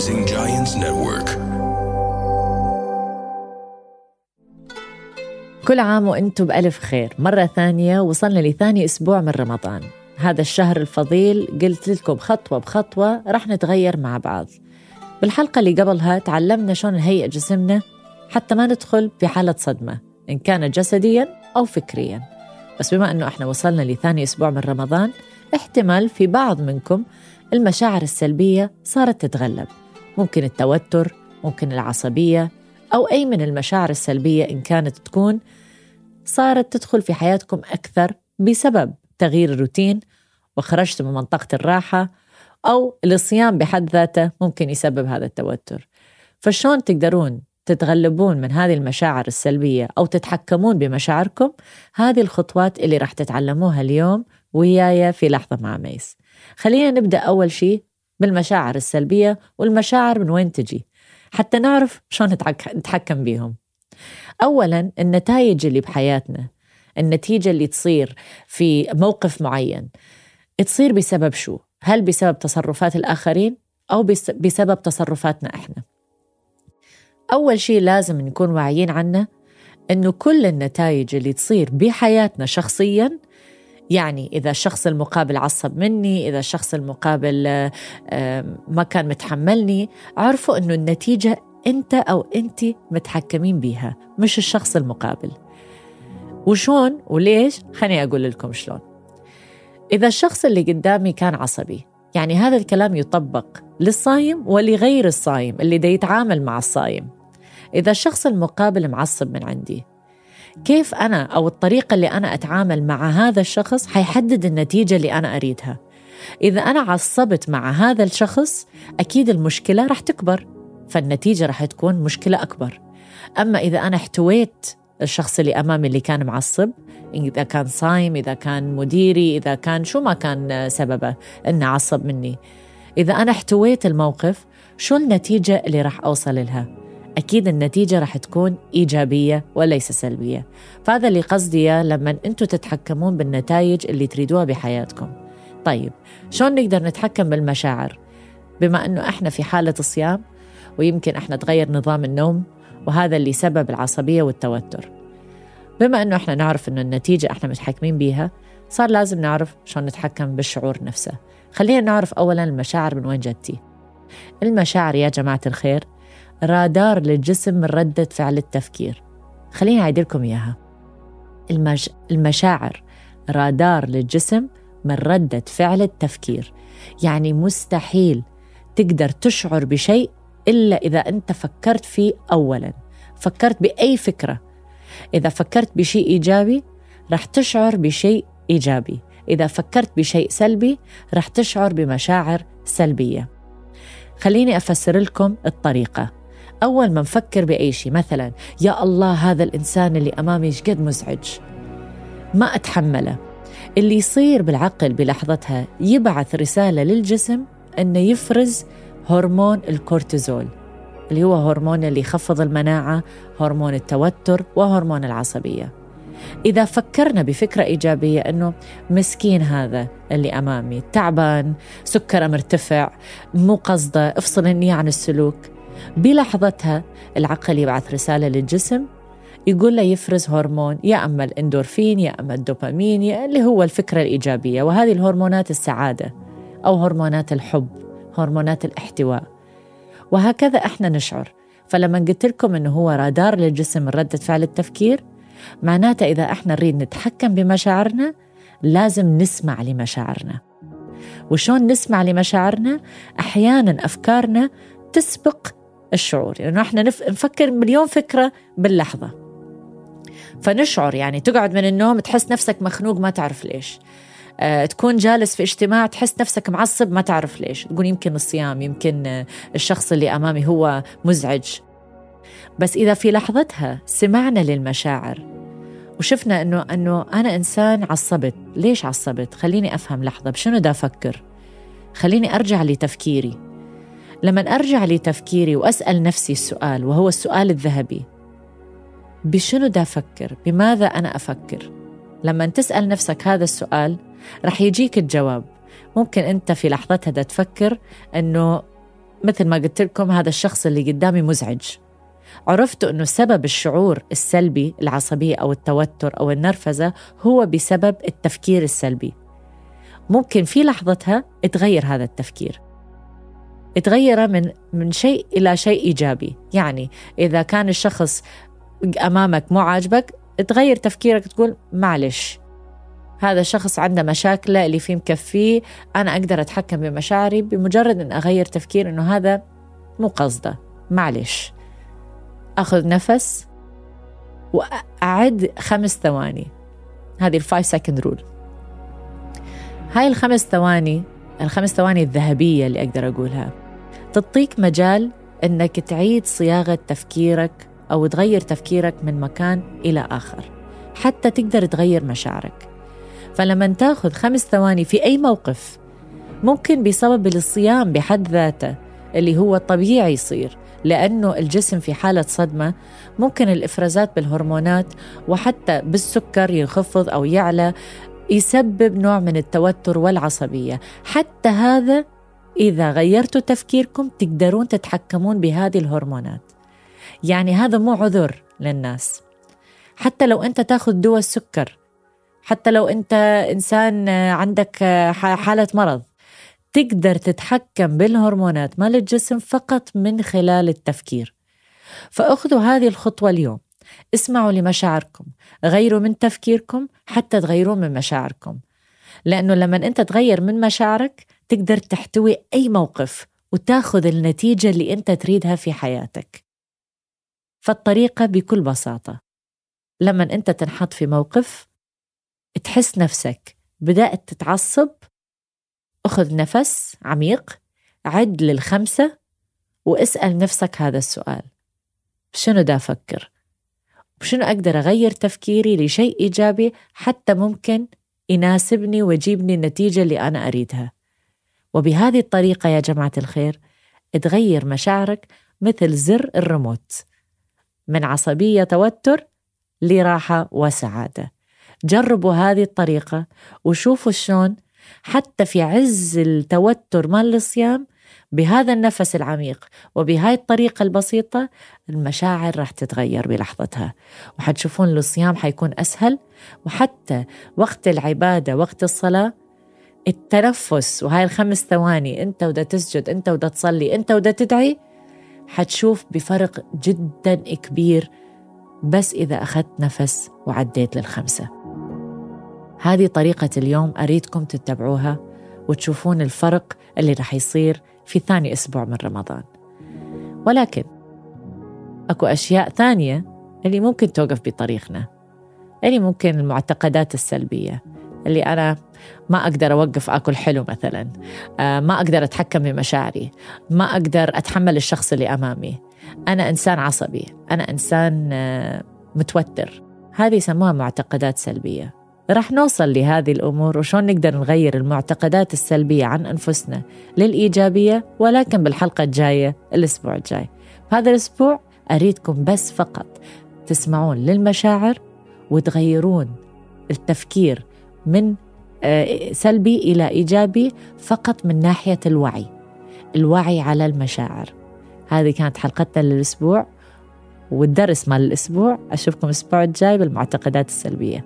Rising Giants Network. كل عام وأنتم بألف خير. مرة ثانية وصلنا لثاني أسبوع من رمضان. هذا الشهر الفضيل قلت لكم خطوة بخطوة رح نتغير مع بعض. بالحلقة اللي قبلها تعلمنا شلون نهيئ جسمنا حتى ما ندخل في حالة صدمة إن كان جسديا أو فكريا. بس بما أنه إحنا وصلنا لثاني أسبوع من رمضان احتمال في بعض منكم المشاعر السلبية صارت تتغلب. ممكن التوتر ممكن العصبية أو أي من المشاعر السلبية إن كانت تكون صارت تدخل في حياتكم أكثر بسبب تغيير الروتين وخرجت من منطقة الراحة أو الصيام بحد ذاته ممكن يسبب هذا التوتر. فشون تقدرون تتغلبون من هذه المشاعر السلبية أو تتحكمون بمشاعركم؟ هذه الخطوات اللي راح تتعلموها اليوم وياي في لحظة مع ميس. خلينا نبدأ أول شيء بالمشاعر السلبية والمشاعر من وين تجي حتى نعرف شلون نتحكم بيهم أولا النتائج اللي بحياتنا النتيجة اللي تصير في موقف معين تصير بسبب شو؟ هل بسبب تصرفات الآخرين أو بسبب تصرفاتنا إحنا؟ أول شيء لازم نكون واعيين عنه إنه كل النتائج اللي تصير بحياتنا شخصياً يعني إذا الشخص المقابل عصب مني إذا الشخص المقابل ما كان متحملني عرفوا أنه النتيجة أنت أو أنت متحكمين بيها مش الشخص المقابل. وشون وليش؟ خليني أقول لكم شلون. إذا الشخص اللي قدامي كان عصبي يعني هذا الكلام يطبق للصايم ولغير الصايم اللي دا يتعامل مع الصايم. إذا الشخص المقابل معصب من عندي كيف أنا أو الطريقة اللي أنا أتعامل مع هذا الشخص حيحدد النتيجة اللي أنا أريدها. إذا أنا عصبت مع هذا الشخص أكيد المشكلة رح تكبر فالنتيجة رح تكون مشكلة أكبر. أما إذا أنا احتويت الشخص اللي أمامي اللي كان معصب إذا كان صايم إذا كان مديري إذا كان شو ما كان سببه إنه عصب مني. إذا أنا احتويت الموقف شو النتيجة اللي راح أوصل لها؟ أكيد النتيجة راح تكون إيجابية وليس سلبية. فهذا اللي قصدي لما أنتم تتحكمون بالنتائج اللي تريدوها بحياتكم. طيب شلون نقدر نتحكم بالمشاعر؟ بما أنه إحنا في حالة الصيام ويمكن إحنا تغير نظام النوم وهذا اللي سبب العصبية والتوتر. بما أنه إحنا نعرف أنه النتيجة إحنا متحكمين بيها صار لازم نعرف شلون نتحكم بالشعور نفسه. خلينا نعرف أولا المشاعر من وين جتي. المشاعر يا جماعة الخير رادار للجسم من ردة فعل التفكير. خليني أعيد لكم إياها. المش... المشاعر رادار للجسم من ردة فعل التفكير. يعني مستحيل تقدر تشعر بشيء إلا إذا أنت فكرت فيه أولا. فكرت بأي فكرة. إذا فكرت بشيء إيجابي رح تشعر بشيء إيجابي. إذا فكرت بشيء سلبي رح تشعر بمشاعر سلبية. خليني أفسر لكم الطريقة. أول ما نفكر بأي شيء. مثلا يا الله هذا الإنسان اللي أمامي قد مزعج؟ ما أتحمله. اللي يصير بالعقل بلحظتها يبعث رسالة للجسم أنه يفرز هرمون الكورتيزول اللي هو هرمون اللي يخفض المناعة هرمون التوتر وهرمون العصبية. إذا فكرنا بفكرة إيجابية أنه مسكين هذا اللي أمامي تعبان سكره مرتفع مو قصده افصلني عن السلوك. بلحظتها العقل يبعث رسالة للجسم يقول له يفرز هرمون يا أما الإندورفين يا أما الدوبامين يا اللي هو الفكرة الإيجابية. وهذه الهرمونات السعادة أو هرمونات الحب هرمونات الاحتواء. وهكذا إحنا نشعر. فلما قلت لكم إنه هو رادار للجسم ردة فعل التفكير معناته إذا إحنا نريد نتحكم بمشاعرنا لازم نسمع لمشاعرنا. وشون نسمع لمشاعرنا؟ أحيانا أفكارنا تسبق الشعور. لأنه يعني إحنا نفكر مليون فكرة باللحظة. فنشعر يعني تقعد من النوم تحس نفسك مخنوق ما تعرف ليش. أه تكون جالس في اجتماع تحس نفسك معصب ما تعرف ليش. تقول يمكن الصيام يمكن الشخص اللي أمامي هو مزعج. بس إذا في لحظتها سمعنا للمشاعر وشفنا إنه إنه أنا إنسان عصبت، ليش عصبت؟ خليني أفهم لحظة بشنو دا أفكر؟ خليني أرجع لتفكيري، لما أرجع لتفكيري وأسأل نفسي السؤال وهو السؤال الذهبي. بشنو دا أفكر؟ بماذا أنا أفكر؟ لما تسأل نفسك هذا السؤال رح يجيك الجواب. ممكن أنت في لحظتها دا تفكر أنه مثل ما قلت لكم هذا الشخص اللي قدامي مزعج. عرفتوا أنه سبب الشعور السلبي العصبية أو التوتر أو النرفزة هو بسبب التفكير السلبي. ممكن في لحظتها تغير هذا التفكير. تغيره من من شيء إلى شيء إيجابي. يعني إذا كان الشخص أمامك مو عاجبك تغير تفكيرك تقول معلش هذا الشخص عنده مشاكله اللي فيه مكفيه أنا أقدر أتحكم بمشاعري بمجرد أن أغير تفكير أنه هذا مو قصده. معلش. أخذ نفس وأعد خمس ثواني. هذه ال five second rule هاي الخمس ثواني الخمس ثواني الذهبية اللي أقدر أقولها. تعطيك مجال أنك تعيد صياغة تفكيرك أو تغير تفكيرك من مكان إلى آخر حتى تقدر تغير مشاعرك. فلما تأخذ خمس ثواني في أي موقف ممكن بسبب الصيام بحد ذاته اللي هو طبيعي يصير لأنه الجسم في حالة صدمة ممكن الإفرازات بالهرمونات وحتى بالسكر ينخفض أو يعلى يسبب نوع من التوتر والعصبية. حتى هذا إذا غيرتوا تفكيركم تقدرون تتحكمون بهذه الهرمونات. يعني هذا مو عذر للناس. حتى لو أنت تأخذ دواء السكر حتى لو أنت إنسان عندك حالة مرض تقدر تتحكم بالهرمونات مال الجسم فقط من خلال التفكير. فأخذوا هذه الخطوة اليوم. اسمعوا لمشاعركم. غيروا من تفكيركم حتى تغيروا من مشاعركم. لأنه لما أنت تغير من مشاعرك تقدر تحتوي أي موقف وتاخذ النتيجة اللي أنت تريدها في حياتك. فالطريقة بكل بساطة. لما أنت تنحط في موقف تحس نفسك بدأت تتعصب أخذ نفس عميق عد للخمسة واسأل نفسك هذا السؤال. شنو دا أفكر؟ وشنو أقدر أغير تفكيري لشيء إيجابي حتى ممكن يناسبني ويجيبني النتيجة اللي أنا أريدها؟ وبهذه الطريقة يا جماعة الخير تغير مشاعرك مثل زر الريموت من عصبية توتر لراحة وسعادة. جربوا هذه الطريقة وشوفوا شلون حتى في عز التوتر مال الصيام بهذا النفس العميق وبهاي الطريقة البسيطة المشاعر راح تتغير بلحظتها. وحتشوفون الصيام حيكون أسهل وحتى وقت العبادة وقت الصلاة التنفس وهاي الخمس ثواني انت ودا تسجد انت ودا تصلي انت ودا تدعي حتشوف بفرق جدا كبير بس إذا أخذت نفس وعديت للخمسة. هذه طريقة اليوم أريدكم تتبعوها وتشوفون الفرق اللي رح يصير في ثاني أسبوع من رمضان. ولكن أكو أشياء ثانية اللي ممكن توقف بطريقنا اللي ممكن المعتقدات السلبية. اللي أنا ما أقدر أوقف أكل حلو مثلا آه، ما أقدر أتحكم بمشاعري ما أقدر أتحمل الشخص اللي أمامي. أنا إنسان عصبي أنا إنسان آه، متوتر. هذه يسموها معتقدات سلبية. رح نوصل لهذه الأمور وشون نقدر نغير المعتقدات السلبية عن أنفسنا للإيجابية ولكن بالحلقة الجاية الأسبوع الجاي. هذا الأسبوع أريدكم بس فقط تسمعون للمشاعر وتغيرون التفكير من آه، سلبي إلى إيجابي فقط من ناحية الوعي. الوعي على المشاعر. هذه كانت حلقتنا للأسبوع والدرس مال الأسبوع. أشوفكم الأسبوع الجاي بالمعتقدات السلبية.